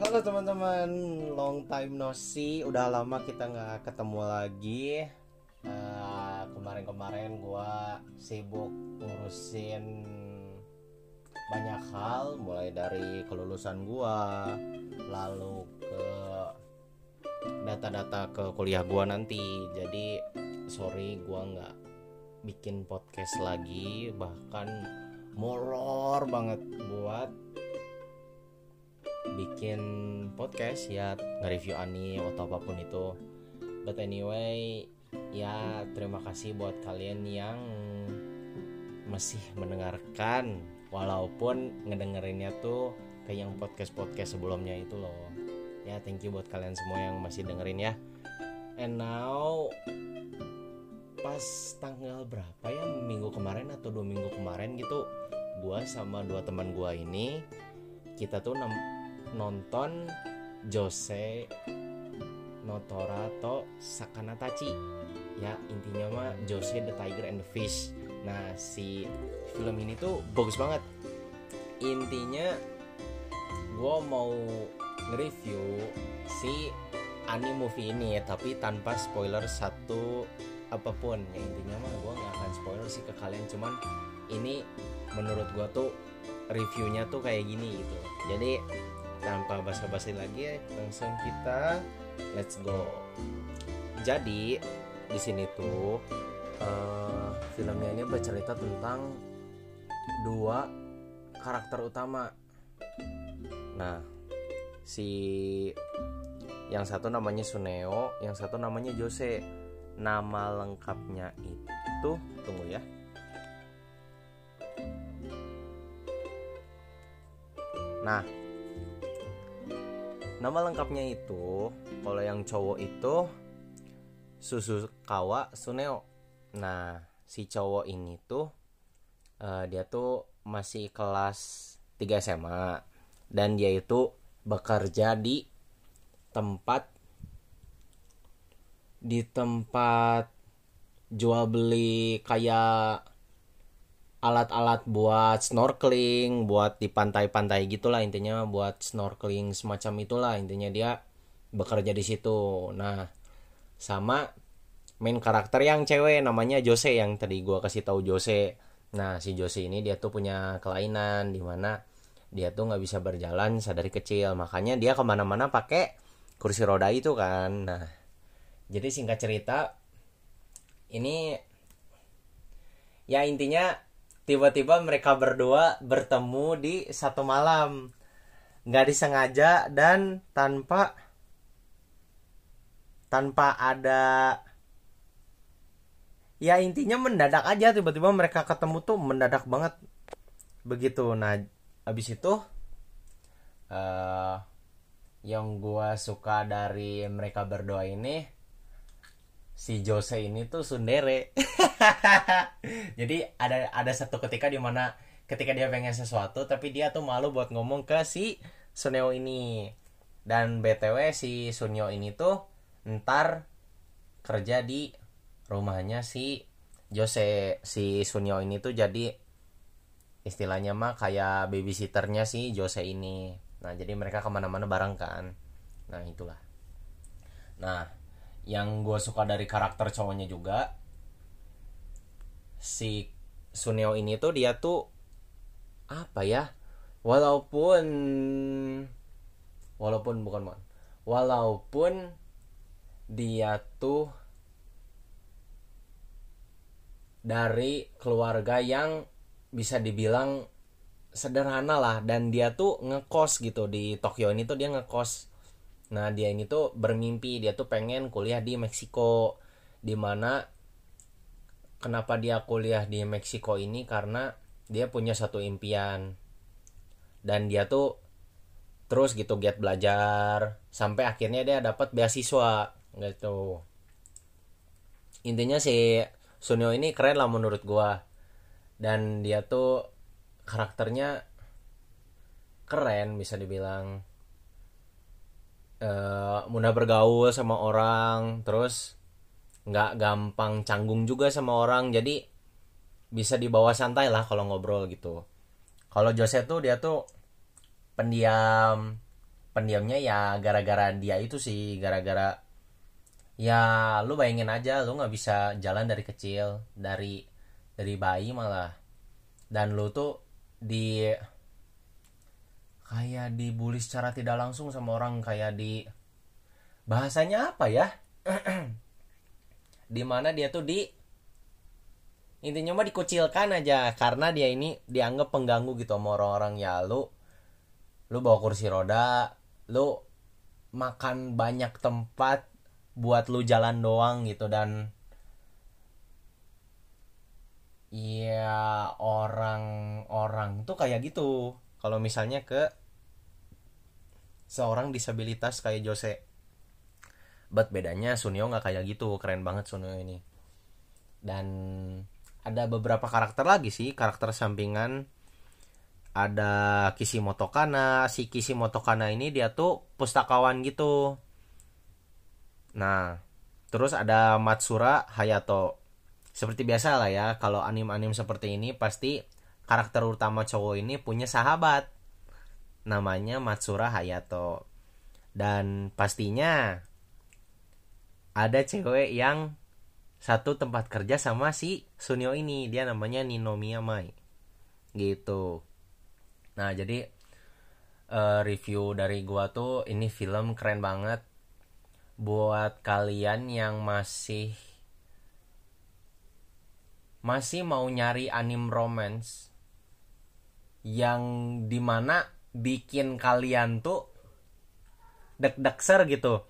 Halo teman-teman, long time no see. Udah lama kita nggak ketemu lagi. Eh, kemarin-kemarin gua sibuk ngurusin banyak hal, mulai dari kelulusan gua, lalu ke data-data ke kuliah gua nanti. Jadi sorry gua nggak bikin podcast lagi, bahkan molor banget buat bikin podcast ya nge-review anime atau apa pun itu. But anyway ya terima kasih buat kalian yang masih mendengarkan walaupun ngedengerinnya tuh kayak yang podcast-podcast sebelumnya itu loh. Ya thank you buat kalian semua yang masih dengerin ya. And now pas tanggal berapa ya? Minggu kemarin atau dua minggu kemarin gitu gua sama dua teman gua ini kita tuh nonton Jose Notora atau Sakanatachi. Ya intinya mah Jose the Tiger and the Fish. Nah si film ini tuh bagus banget. Intinya gue mau nge-review si anime movie ini tapi tanpa spoiler satu apa pun. Ya intinya mah gue nggak akan spoiler sih ke kalian cuman ini menurut gue tuh reviewnya tuh kayak gini gitu. Jadi tanpa basa-basi lagi langsung kita let's go. Jadi di sini tuh eh, filmnya ini bercerita tentang dua karakter utama. Nah si yang satu namanya Suneo yang satu namanya Jose. Nama lengkapnya itu tunggu ya. Nah Nama lengkapnya itu kalau yang cowok itu Susukawa Suneo. Nah, si cowok ini tuh eh, dia tuh masih kelas 3 SMA dan dia itu bekerja di tempat di tempat jual beli kayak alat-alat buat snorkeling, buat di pantai-pantai gitulah intinya buat snorkeling semacam itulah intinya dia bekerja di situ. Nah, sama main karakter yang cewek namanya Jose yang tadi gua kasih tahu Jose. Nah, si Jose ini dia tuh punya kelainan di mana dia tuh nggak bisa berjalan sadari kecil, makanya dia ke mana-mana pakai kursi roda itu kan. Nah, jadi singkat cerita ini ya intinya tiba-tiba mereka berdua bertemu di satu malam. Nggak disengaja dan tanpa tanpa ada ya intinya mendadak aja tiba-tiba mereka ketemu tuh mendadak banget. Begitu. Nah abis itu eh yang gua suka dari mereka berdua ini si Jose ini tuh sundere. Jadi ada ada satu ketika di mana ketika dia pengen sesuatu tapi dia tuh malu buat ngomong ke si Suneo ini. Dan BTW si Sunyo ini tuh ntar kerja di rumahnya si Jose. Si Sunyo ini tuh jadi istilahnya mah kayak babysitternya si Jose ini. Nah jadi mereka ke mana-mana bareng kan. Nah itulah. Nah yang gue suka dari karakter cowoknya juga si Suneo ini tuh dia tuh apa ya? Walaupun walaupun bukan mon walaupun dia tuh dari keluarga yang bisa dibilang sederhana lah dan dia tuh ngekos gitu di Tokyo ini tuh dia ngekos Nah dia ini tuh bermimpi dia tuh pengen kuliah di Meksiko. Di mana kenapa dia kuliah di Meksiko ini? Karena dia punya satu impian. Dan dia tuh terus gitu giat belajar sampai akhirnya dia dapat beasiswa gitu. Intinya si Sunyo ini keren lah menurut gua. Dan dia tuh karakternya keren bisa dibilang uh, mudah bergaul sama orang terus nggak gampang canggung juga sama orang. Jadi bisa dibawa santai lah kalau ngobrol gitu. Kalau Jose tuh dia tuh pendiam. Pendiamnya ya gara-gara dia itu sih gara-gara ya lu bayangin aja lu nggak bisa jalan dari kecil dari dari bayi malah. Dan lu tuh di kayak dibully secara tidak langsung sama orang kayak di bahasanya apa ya? Di mana dia tuh di intinya mah dikucilkan aja karena dia ini dianggap pengganggu gitu sama orang-orang. Ya lu lu bawa kursi roda lu makan banyak tempat buat lu jalan doang gitu dan ya orang-orang tuh kayak gitu. Kalau misalnya ke seorang disabilitas kayak Jose. But bedanya Sunio nggak kayak gitu. Keren banget Sunio ini. Dan ada beberapa karakter lagi sih. Karakter sampingan. Ada Kishimoto Kana. Si Kishimoto Kana ini dia tuh pustakawan gitu. Nah terus ada Matsura Hayato. Seperti biasa lah ya kalau anim-anim seperti ini pasti karakter utama cowok ini punya sahabat namanya Matsura Hayato. Dan pastinya ada cewek yang satu tempat kerja sama si Sunio ini. Dia namanya Ninomiya Mai gitu. Nah jadi uh, review dari gua tuh ini film keren banget. Buat kalian yang masih masih mau nyari anim romance yang di mana bikin kalian tuh deg-degser gitu.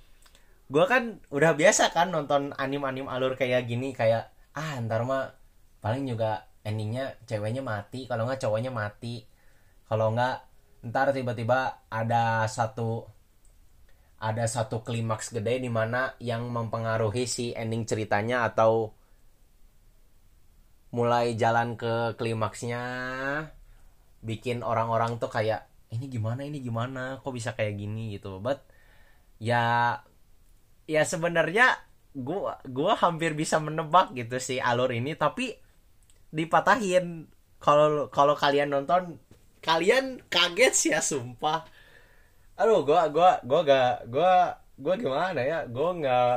Gue kan udah biasa kan nonton anim-anim alur kayak gini kayak ah ntar mah paling juga endingnya ceweknya mati kalau nggak cowoknya mati. Kalau nggak ntar tiba-tiba ada satu ada satu klimaks gede di mana yang mempengaruhi si ending ceritanya atau mulai jalan ke klimaksnya bikin orang-orang tuh kayak ini gimana ini gimana? Kok bisa kayak gini? Gitu. But ya ya sebenarnya gua gua hampir bisa menebak gitu sih alur ini tapi dipatahin. Kalau kalau kalian nonton kalian kaget sih ya sumpah. Aduh gua gua gua gak gua gua gimana ya? Gua nggak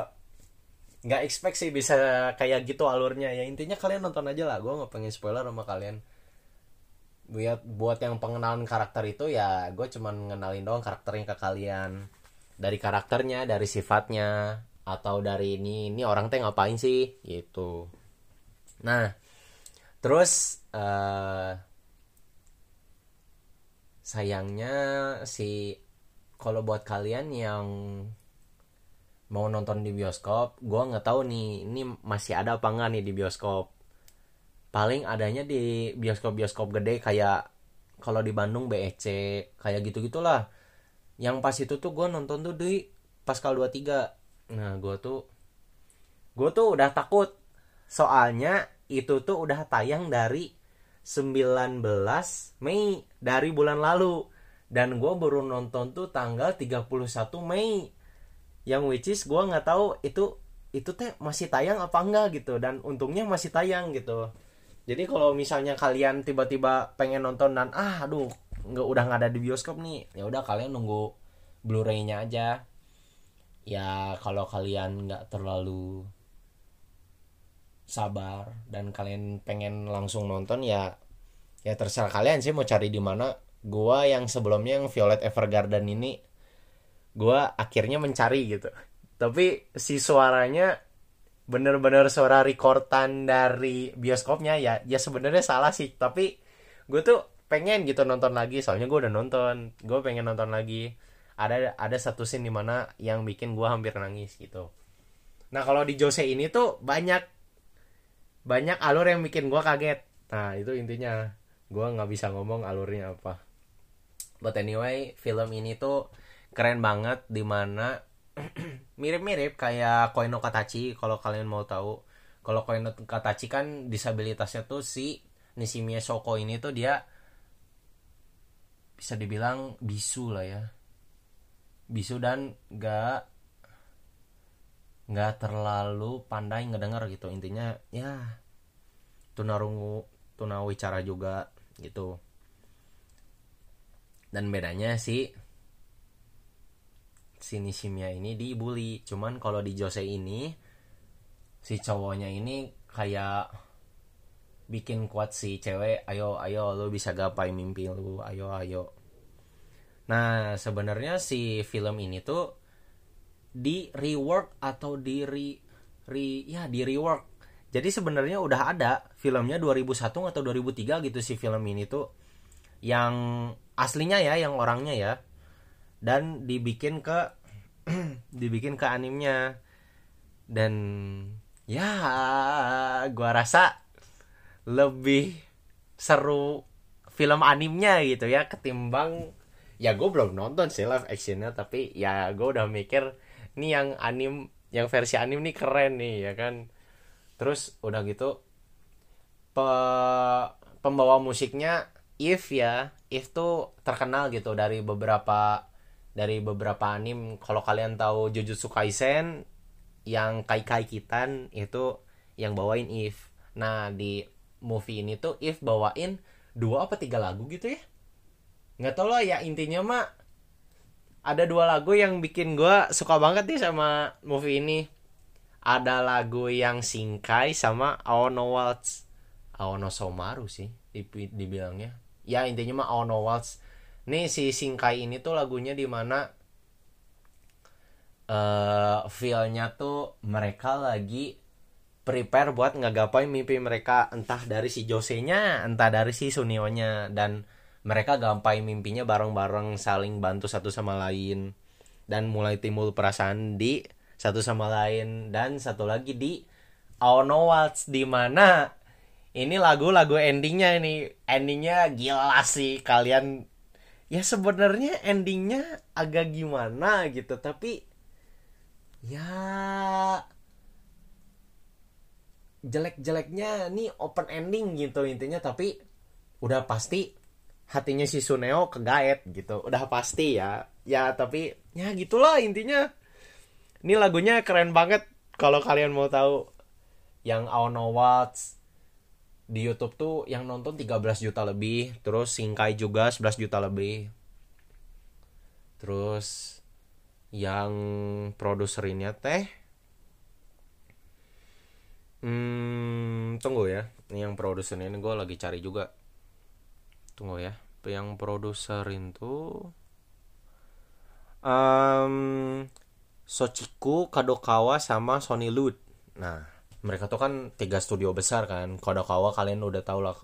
nggak expect sih bisa kayak gitu alurnya ya. Intinya kalian nonton aja lah. Gua nggak pengen spoiler sama kalian buat buat yang pengenalan karakter itu ya gue cuman ngenalin doang karakternya ke kalian. Dari karakternya dari sifatnya atau dari ini ini orang teh ngapain sih gitu. Nah terus uh, sayangnya si kalau buat kalian yang mau nonton di bioskop gue nggak tahu nih ini masih ada apa nggak nih di bioskop paling adanya di bioskop bioskop gede kayak kalau di Bandung BEC kayak gitu gitulah yang pas itu tuh gue nonton tuh di Pascal 23 nah gue tuh gue tuh udah takut. Soalnya itu tuh udah tayang dari 19 Mei dari bulan lalu. Dan gue baru nonton tuh tanggal 31 Mei. Yang which is gue nggak tahu itu itu teh masih tayang apa enggak gitu. Dan untungnya masih tayang gitu jadi kalau misalnya kalian tiba-tiba pengen nonton dan ah aduh nggak udah nggak ada di bioskop nih. Ya udah kalian nunggu Blu-ray-nya aja. Ya kalau kalian nggak terlalu sabar dan kalian pengen langsung nonton ya ya terserah kalian sih mau cari di mana. Gua yang sebelumnya yang Violet Evergarden ini gua akhirnya mencari gitu. Tapi si suaranya bener-bener suara rekordan dari bioskopnya ya ya sebenarnya salah sih. Tapi gue tuh pengen gitu nonton lagi soalnya gue udah nonton. Gue pengen nonton lagi. Ada ada satu scene di mana yang bikin gue hampir nangis gitu. Nah kalau di Jose ini tuh banyak banyak alur yang bikin gue kaget. Nah itu intinya. Gue nggak bisa ngomong alurnya apa. But anyway film ini tuh keren banget di mana mirip-mirip kayak Koino Katachi kalau kalian mau tahu. Kalau Koino Katachi kan disabilitasnya tuh si Nishimiya Shoko ini tuh dia bisa dibilang bisu lah ya. Bisu dan gak nggak terlalu pandai ngedenger gitu. Intinya ya tunarungu tunawicara juga gitu. Dan bedanya sih si Nishimiya ini dibully. Cuman kalau di Jose ini si cowoknya ini kayak bikin kuat si cewek ayo ayo lu bisa gapai mimpi lu ayo ayo. Nah sebenarnya si film ini tuh di rework atau di re, re ya di rework. Jadi sebenarnya udah ada filmnya 2001 atau 2003 gitu si film ini tuh. Yang aslinya ya yang orangnya ya dan dibikin ke dibikin ke animnya. Dan ya gua rasa lebih seru film animnya gitu ya ketimbang ya gue belum nonton sih live actionnya tapi ya gue udah mikir nih yang anim yang versi anim nih keren nih ya kan. Terus udah gitu pe, pembawa musiknya If ya If tuh terkenal gitu dari beberapa dari beberapa anim kalau kalian tahu Jujutsu Kaisen yang Kai Kai Kitan itu yang bawain If. Nah di movie ini tuh If bawain dua apa tiga lagu gitu ya? Nggak tau lah ya intinya mah ada dua lagu yang bikin gue suka banget nih sama movie ini. Ada lagu yang Singkai sama Aono Waltz. Aono Somaru sih dibilangnya. Ya intinya mah Aono Waltz nih si Singkai ini tuh lagunya di mana uh, eh, feelnya tuh mereka lagi prepare buat ngagapai mimpi mereka. Entah dari si Jose-nya entah dari si Sunio-nya. Dan mereka gapai mimpinya bareng-bareng saling bantu satu sama lain. Dan mulai timbul perasaan di satu sama lain. Dan satu lagi di Aono Waltz di mana. Ini lagu-lagu endingnya ini. Endingnya gila sih. Kalian ya sebenarnya endingnya agak gimana gitu tapi ya jelek-jeleknya nih open ending gitu intinya tapi udah pasti hatinya si Suneo kegaet gitu. Udah pasti ya. Ya tapi ya gitulah intinya. Ini lagunya keren banget kalau kalian mau tahu. Yang I Know What's di YouTube tuh yang nonton 13 juta lebih terus Singkai juga 11 juta lebih terus yang produserinnya teh hmm tunggu ya yang produsernya ini gue lagi cari juga tunggu ya yang produser itu um, Sochiku, Kadokawa sama Sony Lud. Nah, mereka tuh kan tiga studio besar kan. Kadokawa kalian udah tau lah.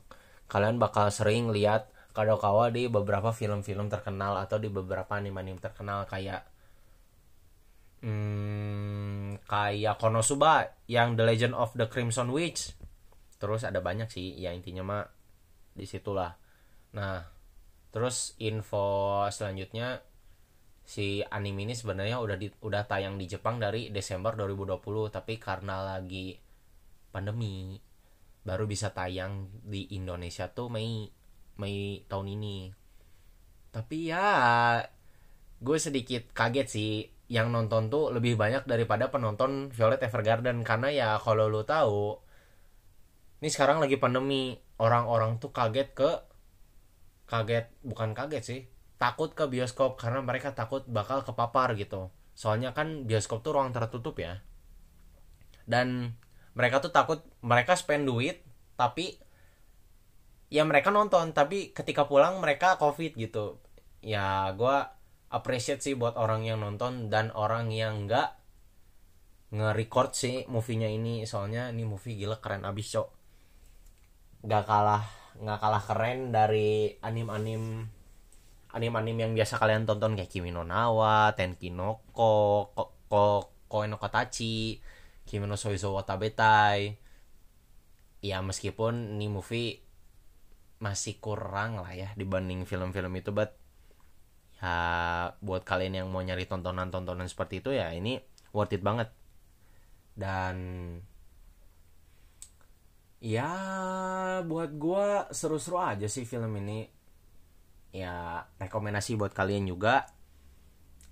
Kalian bakal sering lihat Kadokawa di beberapa film-film terkenal atau di beberapa anime-anime terkenal kayak hmm, kayak Konosuba yang The Legend of the Crimson Witch. Terus ada banyak sih, ya intinya mah di situlah Nah, terus info selanjutnya si anime ini sebenarnya udah di, udah tayang di Jepang dari Desember 2020 tapi karena lagi pandemi. Baru bisa tayang di Indonesia tuh Mei Mei tahun ini. Tapi ya gue sedikit kaget sih. Yang nonton tuh lebih banyak daripada penonton Violet Evergarden. Karena ya kalau lo tahu ini sekarang lagi pandemi. Orang-orang tuh kaget ke kaget bukan kaget sih. Takut ke bioskop karena mereka takut bakal kepapar gitu. Soalnya kan bioskop tuh ruang tertutup ya. Dan mereka tuh takut mereka spend duit tapi ya mereka nonton tapi ketika pulang mereka covid gitu. Ya gue appreciate sih buat orang yang nonton dan orang yang nggak nge-record sih movie-nya ini. Soalnya ini movie gila keren. Abis cok. Gak kalah nggak kalah keren dari anim-anim anim-anim yang biasa kalian tonton kayak Kimi no Nawa, Tenki no Ko, Ko, Ko, Kimi no Soizo Watabetai. Ya meskipun ini movie masih kurang lah ya dibanding film-film itu, but ya buat kalian yang mau nyari tontonan-tontonan seperti itu ya ini worth it banget. Dan ya buat gue seru-seru aja sih film ini ya rekomendasi buat kalian juga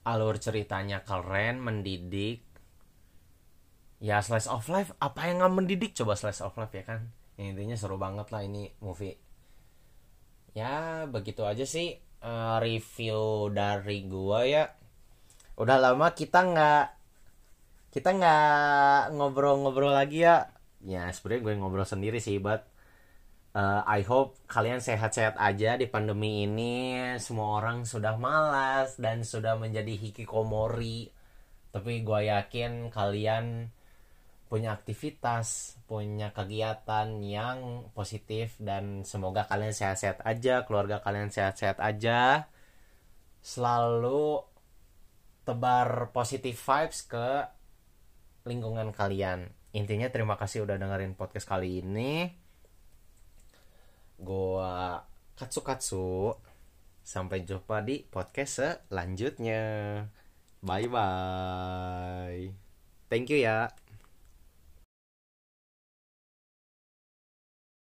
alur ceritanya keren mendidik ya slice of life apa yang nggak mendidik coba slice of life ya kan? Ya, intinya seru banget lah ini movie. Ya begitu aja sih uh, review dari gue ya. Udah lama kita nggak kita nggak ngobrol-ngobrol lagi ya. Ya sebenarnya gue ngobrol sendiri sih but uh, I hope kalian sehat-sehat aja di pandemi ini. Semua orang sudah malas dan sudah menjadi hikikomori. Tapi gue yakin kalian punya aktivitas punya kegiatan yang positif dan semoga kalian sehat-sehat aja keluarga kalian sehat-sehat aja. Selalu tebar positif vibes ke lingkungan kalian. Intinya terima kasih udah dengerin podcast kali ini. Gua katsu katsu sampai jumpa di podcast selanjutnya. Bye bye thank you ya